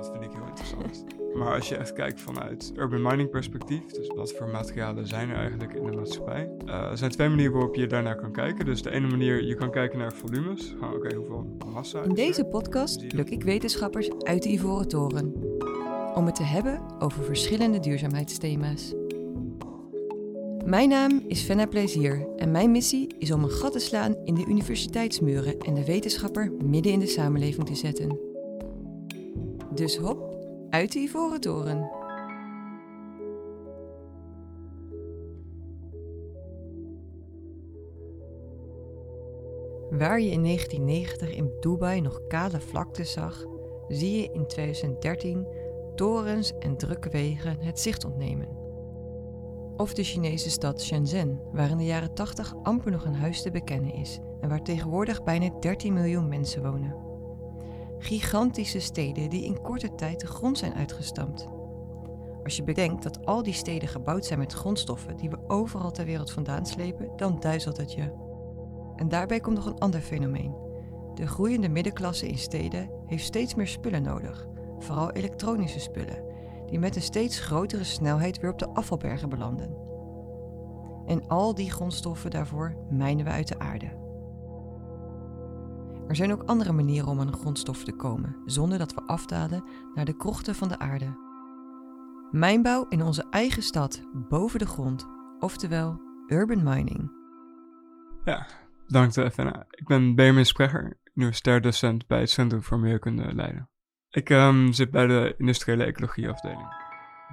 Dat vind ik heel interessant. Maar als je echt kijkt vanuit urban mining perspectief, dus wat voor materialen zijn er eigenlijk in de maatschappij, uh, er zijn twee manieren waarop je daarnaar kan kijken. Dus de ene manier, je kan kijken naar volumes. Oké, hoeveel massa. In deze podcast luk ik wetenschappers uit de Ivoren Toren. Om het te hebben over verschillende duurzaamheidsthema's. Mijn naam is Fenna Plezier en mijn missie is om een gat te slaan in de universiteitsmuren en de wetenschapper midden in de samenleving te zetten. Dus hop, uit de Ivoren Toren. Waar je in 1990 in Dubai nog kale vlaktes zag, zie je in 2013 torens en drukke wegen het zicht ontnemen. Of de Chinese stad Shenzhen, waar in de jaren 80 amper nog een huis te bekennen is en waar tegenwoordig bijna 13 miljoen mensen wonen. Gigantische steden die in korte tijd de grond zijn uitgestampt. Als je bedenkt dat al die steden gebouwd zijn met grondstoffen die we overal ter wereld vandaan slepen, dan duizelt het je. En daarbij komt nog een ander fenomeen. De groeiende middenklasse in steden heeft steeds meer spullen nodig, vooral elektronische spullen, die met een steeds grotere snelheid weer op de afvalbergen belanden. En al die grondstoffen daarvoor mijnen we uit de aarde. Er zijn ook andere manieren om aan een grondstof te komen, zonder dat we afdalen naar de krochten van de aarde. Mijnbouw in onze eigen stad, boven de grond, oftewel urban mining. Ja, bedankt Fenna. Ik ben Benjamin Sprecher, universitair docent bij het Centrum voor Milieukunde Leiden. Ik um, zit bij de industriële ecologie afdeling.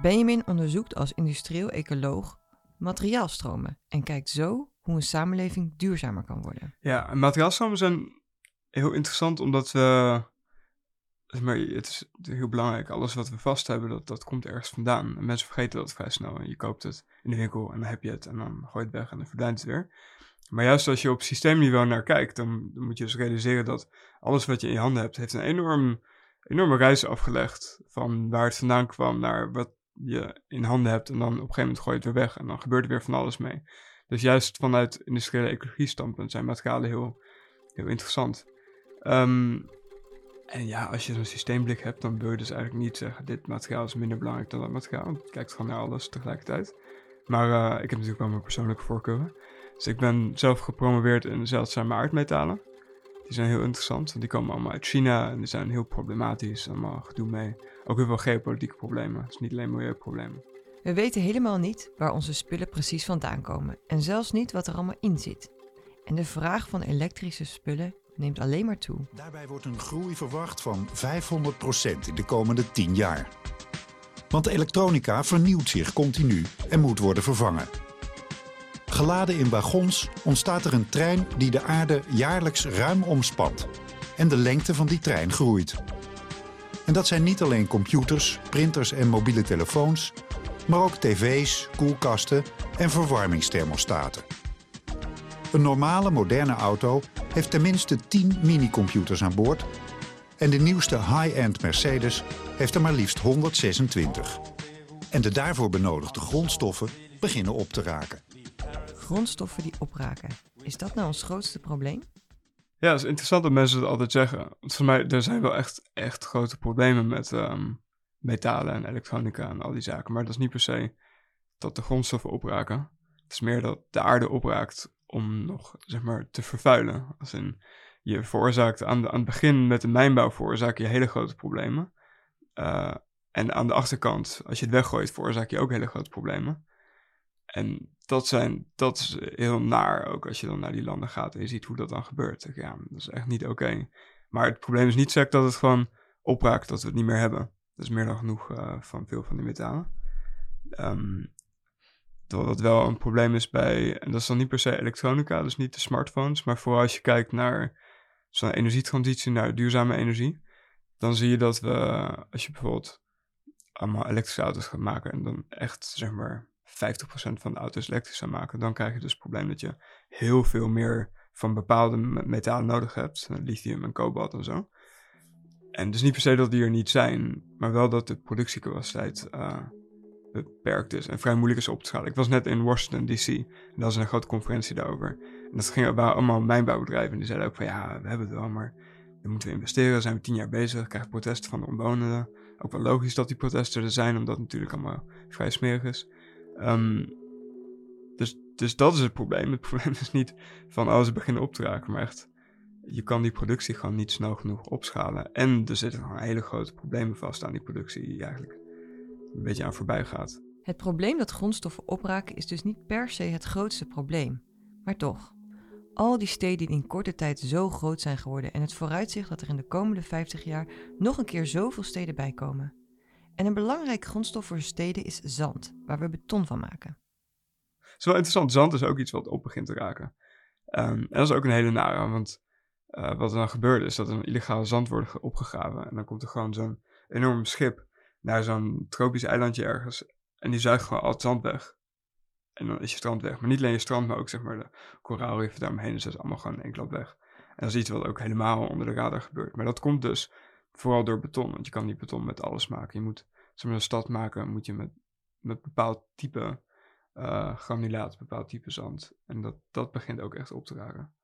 Benjamin onderzoekt als industrieel ecoloog materiaalstromen en kijkt zo hoe een samenleving duurzamer kan worden. Ja, materiaalstromen zijn heel interessant omdat we, maar het is heel belangrijk, alles wat we vast hebben, dat, dat komt ergens vandaan. En mensen vergeten dat vrij snel. Je koopt het in de winkel en dan heb je het en dan gooi je het weg en dan verdwijnt het weer. Maar juist als je op systeemniveau naar kijkt, dan, dan moet je dus realiseren dat alles wat je in je handen hebt, heeft een enorm enorme reis afgelegd. Van waar het vandaan kwam naar wat je in handen hebt. En dan op een gegeven moment gooi je het weer weg. En dan gebeurt er weer van alles mee. Dus juist vanuit industriële ecologie standpunt zijn materialen heel, heel interessant. Ehm, en ja, als je zo'n systeemblik hebt, dan wil je dus eigenlijk niet zeggen: dit materiaal is minder belangrijk dan dat materiaal. Je kijkt gewoon naar alles tegelijkertijd. Maar uh, ik heb natuurlijk wel mijn persoonlijke voorkeuren. Dus ik ben zelf gepromoveerd in zeldzame aardmetalen. Die zijn heel interessant, want die komen allemaal uit China en die zijn heel problematisch. Allemaal gedoe mee. Ook heel veel geopolitieke problemen. Het is niet alleen milieuproblemen. We weten helemaal niet waar onze spullen precies vandaan komen en zelfs niet wat er allemaal in zit. En de vraag van elektrische spullen neemt alleen maar toe. Daarbij wordt een groei verwacht van 500% in de komende 10 jaar. Want elektronica vernieuwt zich continu en moet worden vervangen. Geladen in wagons ontstaat er een trein die de aarde jaarlijks ruim omspant. En de lengte van die trein groeit. En dat zijn niet alleen computers, printers en mobiele telefoons, maar ook tv's, koelkasten en verwarmingsthermostaten. Een normale moderne auto heeft tenminste 10 minicomputers aan boord en de nieuwste high-end Mercedes heeft er maar liefst 126. En de daarvoor benodigde grondstoffen beginnen op te raken grondstoffen die opraken. Is dat nou ons grootste probleem? Ja, het is interessant dat mensen het altijd zeggen. Want voor mij, er zijn wel echt, echt grote problemen met ehm, metalen en elektronica en al die zaken. Maar dat is niet per se dat de grondstoffen opraken. Het is meer dat de aarde opraakt om nog, zeg maar, te vervuilen. Als in, je veroorzaakt aan, de, aan het begin met de mijnbouw veroorzaak je hele grote problemen. Uh, en aan de achterkant, als je het weggooit, veroorzaak je ook hele grote problemen. En dat, zijn, dat is heel naar ook als je dan naar die landen gaat en je ziet hoe dat dan gebeurt. Ja, dat is echt niet oké. Maar het probleem is niet sec dat het gewoon opraakt, dat we het niet meer hebben. Dat is meer dan genoeg uh, van veel van die metalen. Um, wat wel een probleem is bij, en dat is dan niet per se elektronica, dus niet de smartphones, maar vooral als je kijkt naar zo'n energietransitie naar duurzame energie, dan zie je dat we, als je bijvoorbeeld allemaal elektrische auto's gaat maken en dan echt, zeg maar, 50% van de auto's elektrisch zou maken, dan krijg je dus het probleem dat je heel veel meer van bepaalde metalen nodig hebt, lithium en kobalt en zo. En dus niet per se dat die er niet zijn, maar wel dat de productiecapaciteit uh, beperkt is en vrij moeilijk is op te schalen. Ik was net in Washington DC en dat was een grote conferentie daarover. En dat ging waren allemaal mijnbouwbedrijven en die zeiden ook van ja, we hebben het wel, maar dan moeten we investeren, zijn we tien jaar bezig, krijgen protesten van de omwonenden. Ook wel logisch dat die protesten er zijn, omdat het natuurlijk allemaal vrij smerig is. Ehm, dus, dus dat is het probleem. Het probleem is niet van, oh, ze beginnen op te raken, maar echt, je kan die productie gewoon niet snel genoeg opschalen. En er zitten gewoon hele grote problemen vast aan die productie, eigenlijk een beetje aan voorbij gaat. Het probleem dat grondstoffen opraken is dus niet per se het grootste probleem. Maar toch, al die steden die in korte tijd zo groot zijn geworden en het vooruitzicht dat er in de komende 50 jaar nog een keer zoveel steden bijkomen. En een belangrijk grondstof voor steden is zand, waar we beton van maken. Het is wel interessant, zand is ook iets wat op begint te raken. Ehm, en dat is ook een hele nare, want uh, wat er dan gebeurt is dat er een illegaal zand wordt opgegraven. En dan komt er gewoon zo'n enorm schip naar zo'n tropisch eilandje ergens. En die zuigt gewoon al het zand weg. En dan is je strand weg. Maar niet alleen je strand, maar ook zeg maar de koraalriffen daaromheen. Dus dat is allemaal gewoon enkel weg. En dat is iets wat ook helemaal onder de radar gebeurt. Maar dat komt dus vooral door beton. Want je kan niet beton met alles maken. Je moet, zeg een stad maken, moet je met, met bepaald type uh, granulaat, bepaald type zand. En dat, dat begint ook echt op te raken.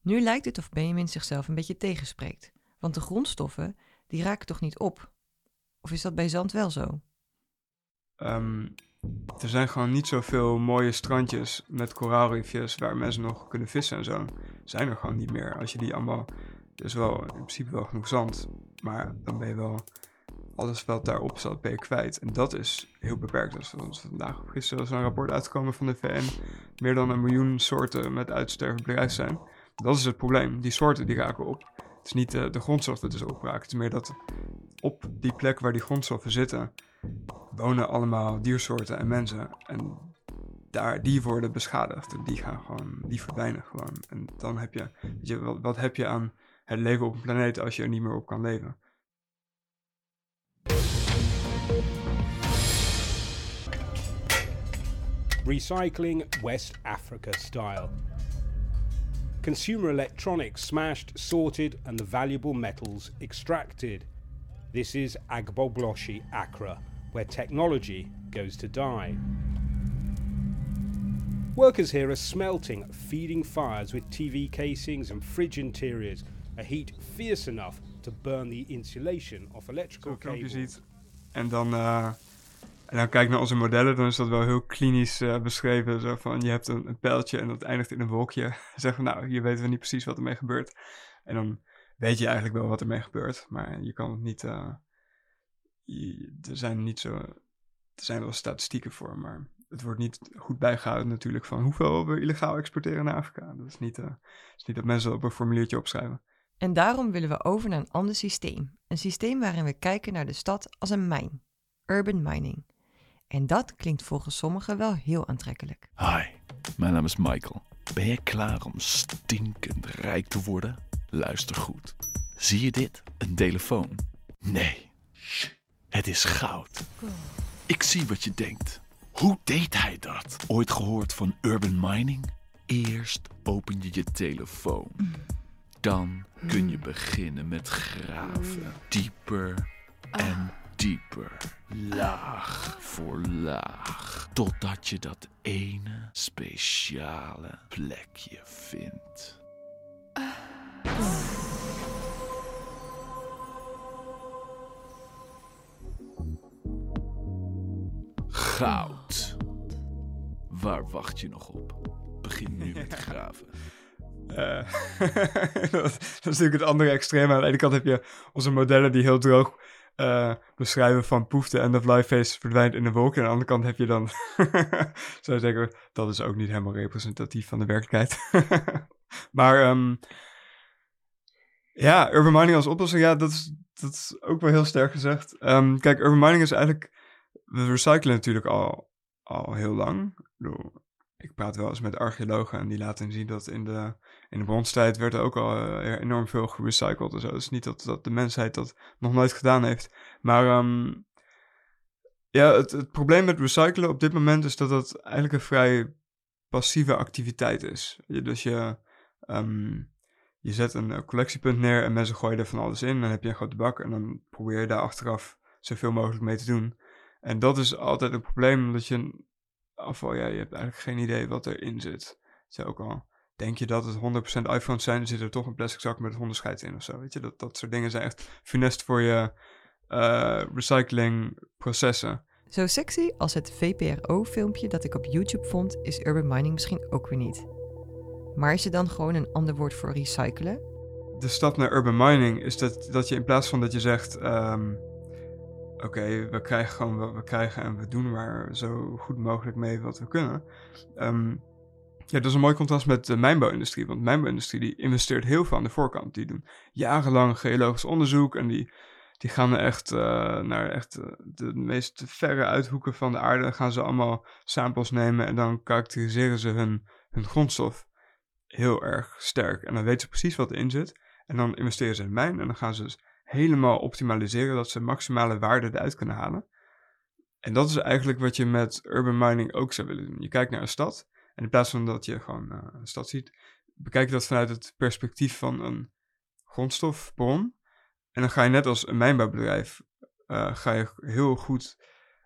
Nu lijkt het of Benjamin zichzelf een beetje tegenspreekt. Want de grondstoffen, die raken toch niet op? Of is dat bij zand wel zo? Um, er zijn gewoon niet zoveel mooie strandjes met koraalrifjes waar mensen nog kunnen vissen en zo. Zijn er gewoon niet meer. Als je die allemaal. Er is wel in principe wel genoeg zand. Maar dan ben je wel. Alles wat daarop zat, ben je kwijt. En dat is heel beperkt. Als we vandaag of gisteren is een rapport uitgekomen van de VN. Meer dan een miljoen soorten met uitsterven bedrijf zijn. Dat is het probleem. Die soorten die raken op. Is niet de, eh, de grondstoffen dus opraken. Het is meer dat op die plek waar die grondstoffen zitten wonen allemaal diersoorten en mensen. En daar, die worden beschadigd. Die gaan gewoon, die verdwijnen gewoon. En dan heb je, je wat, wat heb je aan het leven op een planeet als je er niet meer op kan leven? Recycling West Africa style. Consumer electronics smashed, sorted, and the valuable metals extracted. This is Agbogloshi Accra, where technology goes to die. Workers here are smelting, feeding fires with TV casings and fridge interiors, a heat fierce enough to burn the insulation of electrical cables. En dan, uh, en dan kijk naar onze modellen, dan is dat wel heel klinisch uh, beschreven. Zo van, je hebt een, een, pijltje en dat eindigt in een wolkje. Zeg van, nou, hier weten we niet precies wat ermee gebeurt. En dan weet je eigenlijk wel wat ermee gebeurt, maar je kan het niet... Uh, er zijn niet zo. Er zijn wel statistieken voor, maar het wordt niet goed bijgehouden natuurlijk van hoeveel we illegaal exporteren naar Afrika. Dat is niet, uh, is niet dat mensen op een formuliertje opschrijven. En daarom willen we over naar een ander systeem. Een systeem waarin we kijken naar de stad als een mijn. Urban mining. En dat klinkt volgens sommigen wel heel aantrekkelijk. Hi, mijn naam is Michael. Ben je klaar om stinkend rijk te worden? Luister goed. Zie je dit? Een telefoon? Nee. Het is goud. Ik zie wat je denkt. Hoe deed hij dat? Ooit gehoord van urban mining? Eerst open je je telefoon. Dan kun je beginnen met graven. Dieper en dieper. Laag voor laag. Totdat je dat ene speciale plekje vindt. Goud. Waar wacht je nog op? Begin nu met graven. Uh, dat, is natuurlijk het andere extreme. Aan de ene kant heb je onze modellen die heel droog beschrijven van poef, de end of life phase verdwijnt in de wolken. En aan de andere kant heb je dan, zou zeggen, dat is ook niet helemaal representatief van de werkelijkheid. maar um, ja, urban mining als oplossing, ja, dat is, dat is ook wel heel sterk gezegd. Um, kijk, urban mining is eigenlijk we recyclen natuurlijk al, al heel lang. Ik praat wel eens met archeologen en die laten zien dat in de, in de bronstijd werd er ook al uh, enorm veel gerecycled en zo. Dus niet dat, dat de mensheid dat nog nooit gedaan heeft. Maar um, ja, het, probleem met recyclen op dit moment is dat dat eigenlijk een vrij passieve activiteit is. Dus je, um, je zet een collectiepunt neer en mensen gooien er van alles in. Dan heb je een grote bak en dan probeer je daar achteraf zoveel mogelijk mee te doen. En dat is altijd een probleem, omdat je afval, ja, je hebt eigenlijk geen idee wat erin zit. Zo ook al denk je dat het 100% iPhones zijn, dan zit er toch een plastic zak met hondenscheid in of zo. Weet je, dat, dat soort dingen zijn echt funest voor je, uh, recyclingprocessen. Zo sexy als het VPRO-filmpje dat ik op YouTube vond, is urban mining misschien ook weer niet. Maar is het dan gewoon een ander woord voor recyclen? De stap naar urban mining is dat, dat je in plaats van dat je zegt: ehm, Oké, we krijgen gewoon wat we krijgen en we doen maar zo goed mogelijk mee wat we kunnen. Ehm, ja, dat is een mooi contrast met de mijnbouwindustrie. Want de mijnbouwindustrie die investeert heel veel aan de voorkant. Die doen jarenlang geologisch onderzoek en die die gaan echt uh, naar echt uh, de meest verre uithoeken van de aarde. Gaan ze allemaal samples nemen en dan karakteriseren ze hun, hun grondstof heel erg sterk. En dan weten ze precies wat erin zit. En dan investeren ze in mijn en dan gaan ze dus helemaal optimaliseren dat ze maximale waarde eruit kunnen halen. En dat is eigenlijk wat je met urban mining ook zou willen doen. Je kijkt naar een stad en in plaats van dat je gewoon uh, een stad ziet, bekijk je dat vanuit het perspectief van een grondstofbron. En dan ga je net als een mijnbouwbedrijf, uh, ga je heel goed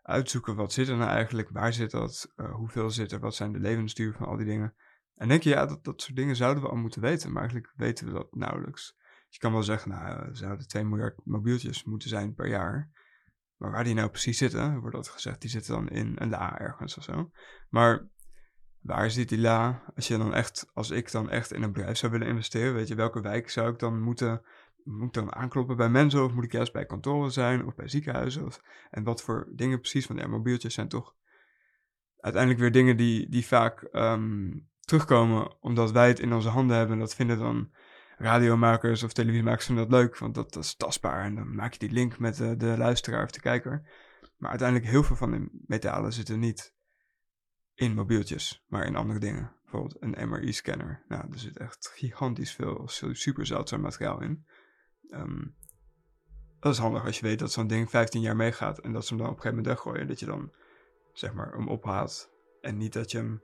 uitzoeken wat zit er nou eigenlijk, waar zit dat, uh, hoeveel zit er, wat zijn de levensduur van al die dingen. En denk je, ja, dat, dat soort dingen zouden we al moeten weten, maar eigenlijk weten we dat nauwelijks. Je kan wel zeggen, nou, er zouden 2 miljard mobieltjes moeten zijn per jaar. Maar waar die nou precies zitten, wordt dat gezegd, die zitten dan in een la ergens of zo. Maar waar zit die la? Als je dan echt, als ik dan echt in een bedrijf zou willen investeren, weet je, welke wijk zou ik dan moeten moet ik dan aankloppen bij mensen of moet ik juist bij kantoren zijn of bij ziekenhuizen? Of, en wat voor dingen precies? Want ja, mobieltjes zijn toch uiteindelijk weer dingen die, die vaak um, terugkomen omdat wij het in onze handen hebben. En dat vinden dan radiomakers of televisiemakers vinden dat leuk, want dat, is tastbaar. En dan maak je die link met de, de luisteraar of de kijker. Maar uiteindelijk heel veel van de metalen zitten niet in mobieltjes, maar in andere dingen. Bijvoorbeeld een MRI-scanner. Nou, er zit echt gigantisch veel super zeldzaam materiaal in. Um, dat is handig als je weet dat zo'n ding 15 jaar meegaat en dat ze hem dan op een gegeven moment weggooien. Dat je dan zeg maar hem ophaalt en niet dat je hem,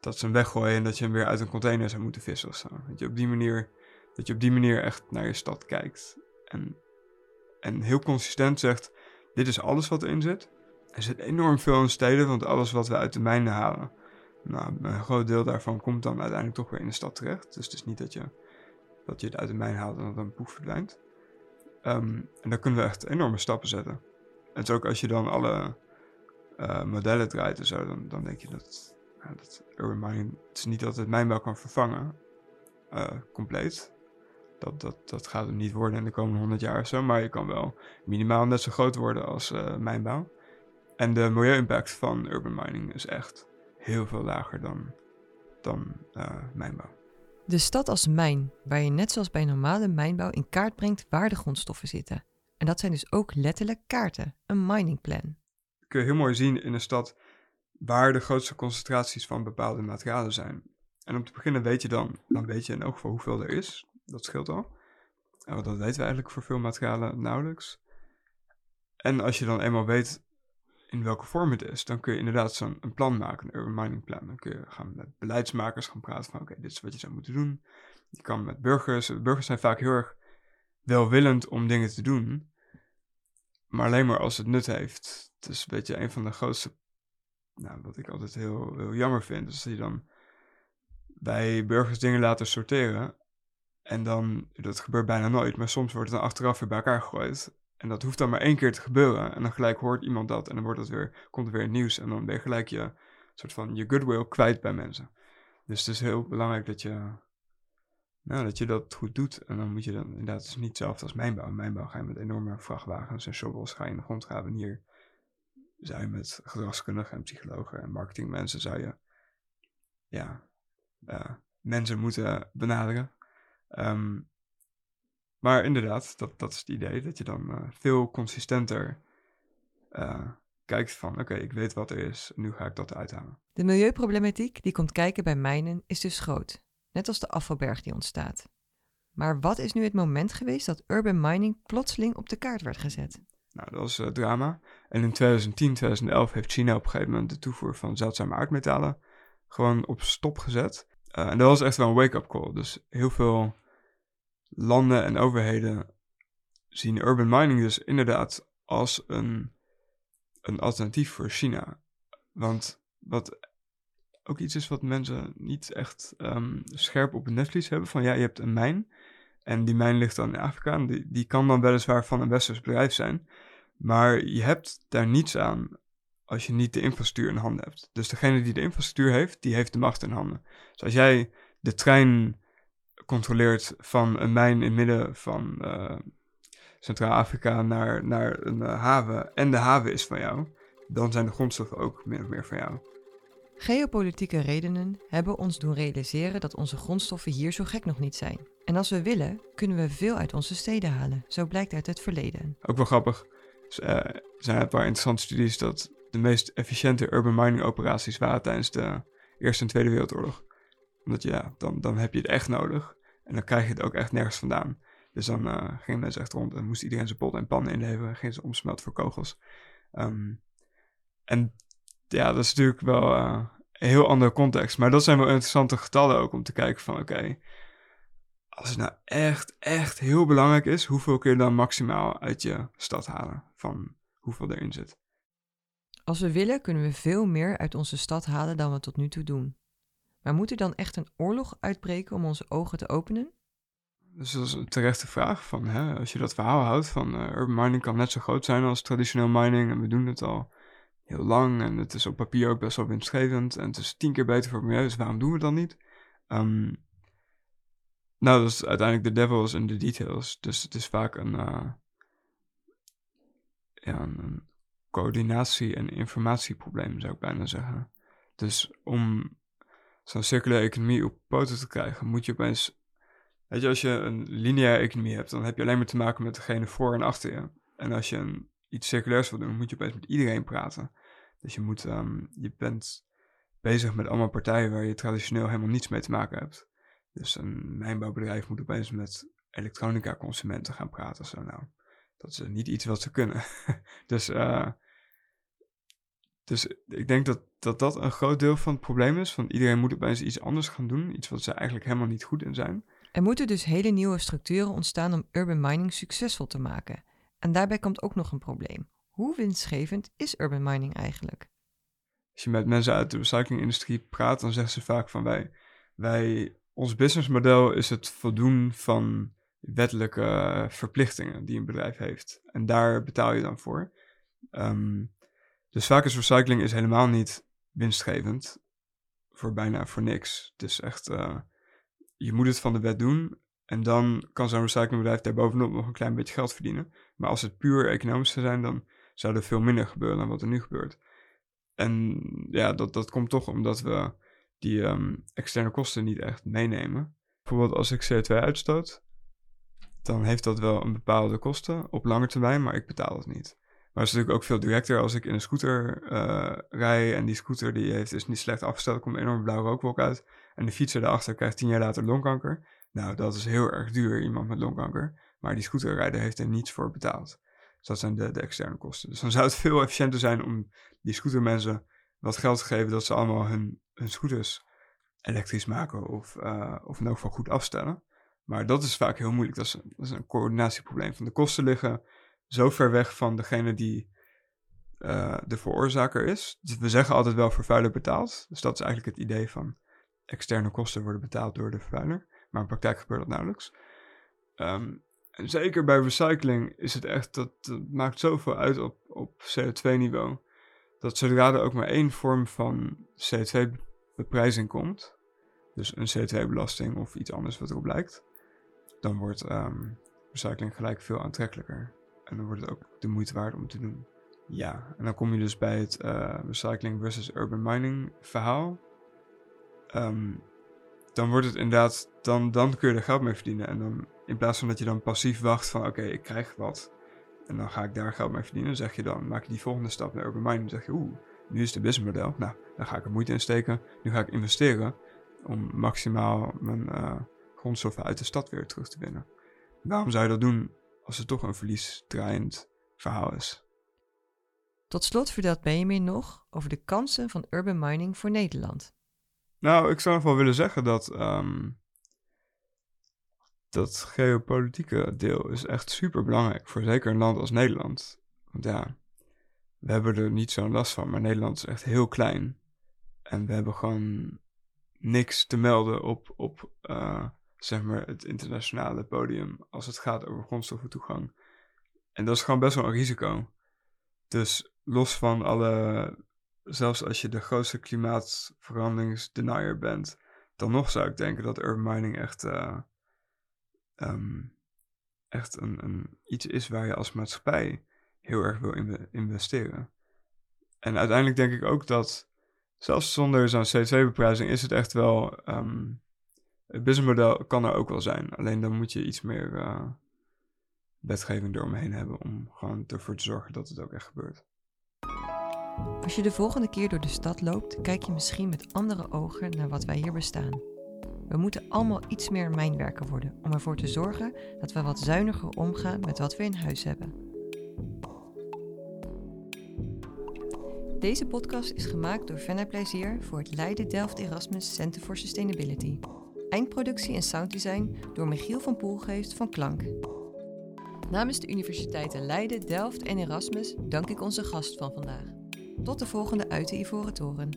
dat ze hem weggooien en dat je hem weer uit een container zou moeten vissen of zo. Dat je op die manier, dat je op die manier echt naar je stad kijkt en, en heel consistent zegt, dit is alles wat erin zit. Er zit enorm veel in steden, want alles wat we uit de mijnen halen, nou, een groot deel daarvan komt dan uiteindelijk toch weer in de stad terecht. Dus het is niet dat je dat je het uit de mijn haalt en dat dan poef verdwijnt. Um, en dan kunnen we echt enorme stappen zetten. En zo ook als je dan alle uh, modellen draait en zo, dan, dan denk je dat, ja, dat urban mining, het is niet dat het mijnbouw kan vervangen, uh, compleet. Dat, dat, dat gaat het niet worden in de komende 100 jaar of zo, maar je kan wel minimaal net zo groot worden als uh, mijnbouw. En de milieu-impact van urban mining is echt heel veel lager dan, dan mijnbouw. De stad als mijn, waar je net zoals bij normale mijnbouw in kaart brengt waar de grondstoffen zitten. En dat zijn dus ook letterlijk kaarten, een miningplan. Kun je heel mooi zien in een stad waar de grootste concentraties van bepaalde materialen zijn. En om te beginnen weet je dan, dan weet je in elk geval hoeveel er is. Dat scheelt al. En dat weten we eigenlijk voor veel materialen nauwelijks. En als je dan eenmaal weet in welke vorm het is, dan kun je inderdaad zo'n een plan maken, een urban mining plan. Dan kun je gaan met beleidsmakers gaan praten van oké, dit is wat je zou moeten doen. Je kan met burgers, burgers zijn vaak heel erg welwillend om dingen te doen, maar alleen maar als het nut heeft. Het is een beetje een van de grootste, nou, wat ik altijd heel, heel jammer vind, is dat je dan bij burgers dingen laten sorteren. En dan, dat gebeurt bijna nooit, maar soms wordt het dan achteraf weer bij elkaar gegooid. En dat hoeft dan maar één keer te gebeuren. En dan gelijk hoort iemand dat. En dan wordt het weer, komt er weer het nieuws. En dan ben je gelijk je soort van je goodwill kwijt bij mensen. Dus het is heel belangrijk dat je, nou, dat je dat goed doet. En dan moet je dan inderdaad, het is niet hetzelfde als mijnbouw. Mijnbouw ga je met enorme vrachtwagens en shovels ga je in de grond graven. Hier zou je met gedragskundigen en psychologen en marketingmensen zou je, ja, uh, mensen moeten benaderen. Um, maar inderdaad, dat, dat is het idee, dat je dan uh, veel consistenter uh, kijkt van, oké, ik weet wat er is, nu ga ik dat uithalen. De milieuproblematiek die komt kijken bij mijnen is dus groot, net als de afvalberg die ontstaat. Maar wat is nu het moment geweest dat urban mining plotseling op de kaart werd gezet? Nou, dat was uh, drama. En in 2010, 2011 heeft China op een gegeven moment de toevoer van zeldzame aardmetalen gewoon op stop gezet. en dat was echt wel een wake-up call. Dus heel veel landen en overheden zien urban mining dus inderdaad als een, een alternatief voor China. Want wat ook iets is wat mensen niet echt um, scherp op het netvlies hebben: van ja, je hebt een mijn En die mijn ligt dan in Afrika. En die, die kan dan weliswaar van een westers bedrijf zijn. Maar je hebt daar niets aan als je niet de infrastructuur in handen hebt. Dus degene die de infrastructuur heeft, die heeft de macht in handen. Dus als jij de trein controleert van een mijn in het midden van uh, Centraal-Afrika naar, naar een uh, haven en de haven is van jou, dan zijn de grondstoffen ook min of meer van jou. Geopolitieke redenen hebben ons doen realiseren dat onze grondstoffen hier zo gek nog niet zijn. En als we willen, kunnen we veel uit onze steden halen. Zo blijkt uit het verleden. Ook wel grappig. Dus, uh, er zijn een paar interessante studies dat de meest efficiënte urban mining operaties waren tijdens de Eerste en Tweede Wereldoorlog. Omdat ja, dan, dan heb je het echt nodig. En dan krijg je het ook echt nergens vandaan. Dus dan uh, gingen mensen echt rond en moest iedereen zijn pot en pan inleveren. Gingen ze omsmelten voor kogels. Um, en ja, dat is natuurlijk wel uh, een heel andere context. Maar dat zijn wel interessante getallen ook om te kijken van oké. als het nou echt, echt heel belangrijk is, hoeveel kun je dan maximaal uit je stad halen van hoeveel erin zit? Als we willen, kunnen we veel meer uit onze stad halen dan we tot nu toe doen. Maar moet er dan echt een oorlog uitbreken om onze ogen te openen? Dus dat is een terechte vraag. Van, hè, als je dat verhaal houdt van uh, urban mining kan net zo groot zijn als traditioneel mining. En we doen het al heel lang. En het is op papier ook best wel winstgevend. En het is tien keer beter voor het milieu. Dus waarom doen we dan niet? Um, nou, dat is uiteindelijk de devil in de details. Dus het is vaak een, uh, ja, een coördinatie- en informatieprobleem, zou ik bijna zeggen. Dus om zo'n circulaire economie op poten te krijgen, moet je opeens. Weet je, als je een lineaire economie hebt, dan heb je alleen maar te maken met degene voor en achter je. En als je een, iets circulairs wil doen, moet je opeens met iedereen praten. Dus je, moet, um, je bent bezig met allemaal partijen waar je traditioneel helemaal niets mee te maken hebt. Dus een mijnbouwbedrijf moet opeens met elektronica-consumenten gaan praten. Zo nou, dat is niet iets wat ze kunnen. dus, uh, dus ik denk dat, dat dat een groot deel van het probleem is. Van iedereen moet opeens iets anders gaan doen. Iets wat ze eigenlijk helemaal niet goed in zijn. Er moeten dus hele nieuwe structuren ontstaan om urban mining succesvol te maken. En daarbij komt ook nog een probleem. Hoe winstgevend is urban mining eigenlijk? Als je met mensen uit de recyclingindustrie praat, dan zeggen ze vaak van wij, wij ons businessmodel is het voldoen van wettelijke verplichtingen die een bedrijf heeft. En daar betaal je dan voor. Um, dus vaak is recycling is helemaal niet winstgevend. Voor bijna voor niks. Het is echt, uh, je moet het van de wet doen. En dan kan zo'n recyclingbedrijf daar bovenop nog een klein beetje geld verdienen. Maar als het puur economisch zou zijn, dan zou er veel minder gebeuren dan wat er nu gebeurt. En ja, dat, dat komt toch omdat we die um, externe kosten niet echt meenemen. Bijvoorbeeld als ik CO2 uitstoot, dan heeft dat wel een bepaalde kosten op lange termijn, maar ik betaal het niet. Maar het is natuurlijk ook veel directer als ik in een scooter uh, rij en die scooter die heeft is niet slecht afgesteld, er komt een enorme blauwe rookwolk uit. En de fietser daarachter krijgt tien jaar later longkanker. Nou, dat is heel erg duur, iemand met longkanker. Maar die scooterrijder heeft er niets voor betaald. Dus dat zijn de, de externe kosten. Dus dan zou het veel efficiënter zijn om die scootermensen wat geld te geven dat ze allemaal hun, hun scooters elektrisch maken of, uh, of in elk geval goed afstellen. Maar dat is vaak heel moeilijk. Dat is, dat is een coördinatieprobleem. Van de kosten liggen zo ver weg van degene die uh, de veroorzaker is. Dus we zeggen altijd wel vervuiler betaalt. Dus dat is eigenlijk het idee van externe kosten worden betaald door de vervuiler. Maar in praktijk gebeurt dat nauwelijks. Um, en zeker bij recycling is het echt, dat, dat maakt zoveel uit op, op CO2-niveau. Dat zodra er ook maar één vorm van CO2-beprijzing komt, dus een CO2-belasting of iets anders wat erop lijkt, dan wordt um, recycling gelijk veel aantrekkelijker. En dan wordt het ook de moeite waard om te doen. Ja, en dan kom je dus bij het uh, recycling versus urban mining verhaal. Um, dan wordt het inderdaad, dan, dan kun je er geld mee verdienen. En dan in plaats van dat je dan passief wacht van oké, ik krijg wat. En dan ga ik daar geld mee verdienen. zeg je dan, maak je die volgende stap naar urban mining. Dan zeg je, oeh, nu is het businessmodel. Nou, dan ga ik er moeite in steken. Nu ga ik investeren om maximaal mijn uh, grondstoffen uit de stad weer terug te winnen. Waarom zou je dat doen als het toch een verliesdraaiend verhaal is? Tot slot vertelt Benjamin nog over de kansen van urban mining voor Nederland. Nou, ik zou nog wel willen zeggen dat um, dat geopolitieke deel is echt super belangrijk voor zeker een land als Nederland. Want ja, we hebben er niet zo'n last van, maar Nederland is echt heel klein. En we hebben gewoon niks te melden op, op uh, zeg maar, het internationale podium als het gaat over grondstoffentoegang. En dat is gewoon best wel een risico. Dus los van alle, zelfs als je de grootste klimaatveranderingsdenier bent, dan nog zou ik denken dat urban mining echt, uh, echt een, een, iets is waar je als maatschappij heel erg wil investeren. En uiteindelijk denk ik ook dat, zelfs zonder zo'n CO2-beprijzing, is het echt wel. Um, het businessmodel kan er ook wel zijn. Alleen dan moet je iets meer uh, wetgeving eromheen hebben om gewoon ervoor te zorgen dat het ook echt gebeurt. Als je de volgende keer door de stad loopt, kijk je misschien met andere ogen naar wat wij hier bestaan. We moeten allemaal iets meer mijnwerker worden om ervoor te zorgen dat we wat zuiniger omgaan met wat we in huis hebben. Deze podcast is gemaakt door Venna Plezier voor het Leiden Delft Erasmus Center for Sustainability. Eindproductie en sounddesign door Michiel van Poelgeest van Klank. Namens de universiteiten Leiden, Delft en Erasmus dank ik onze gast van vandaag. Tot de volgende uit de Ivoren Toren.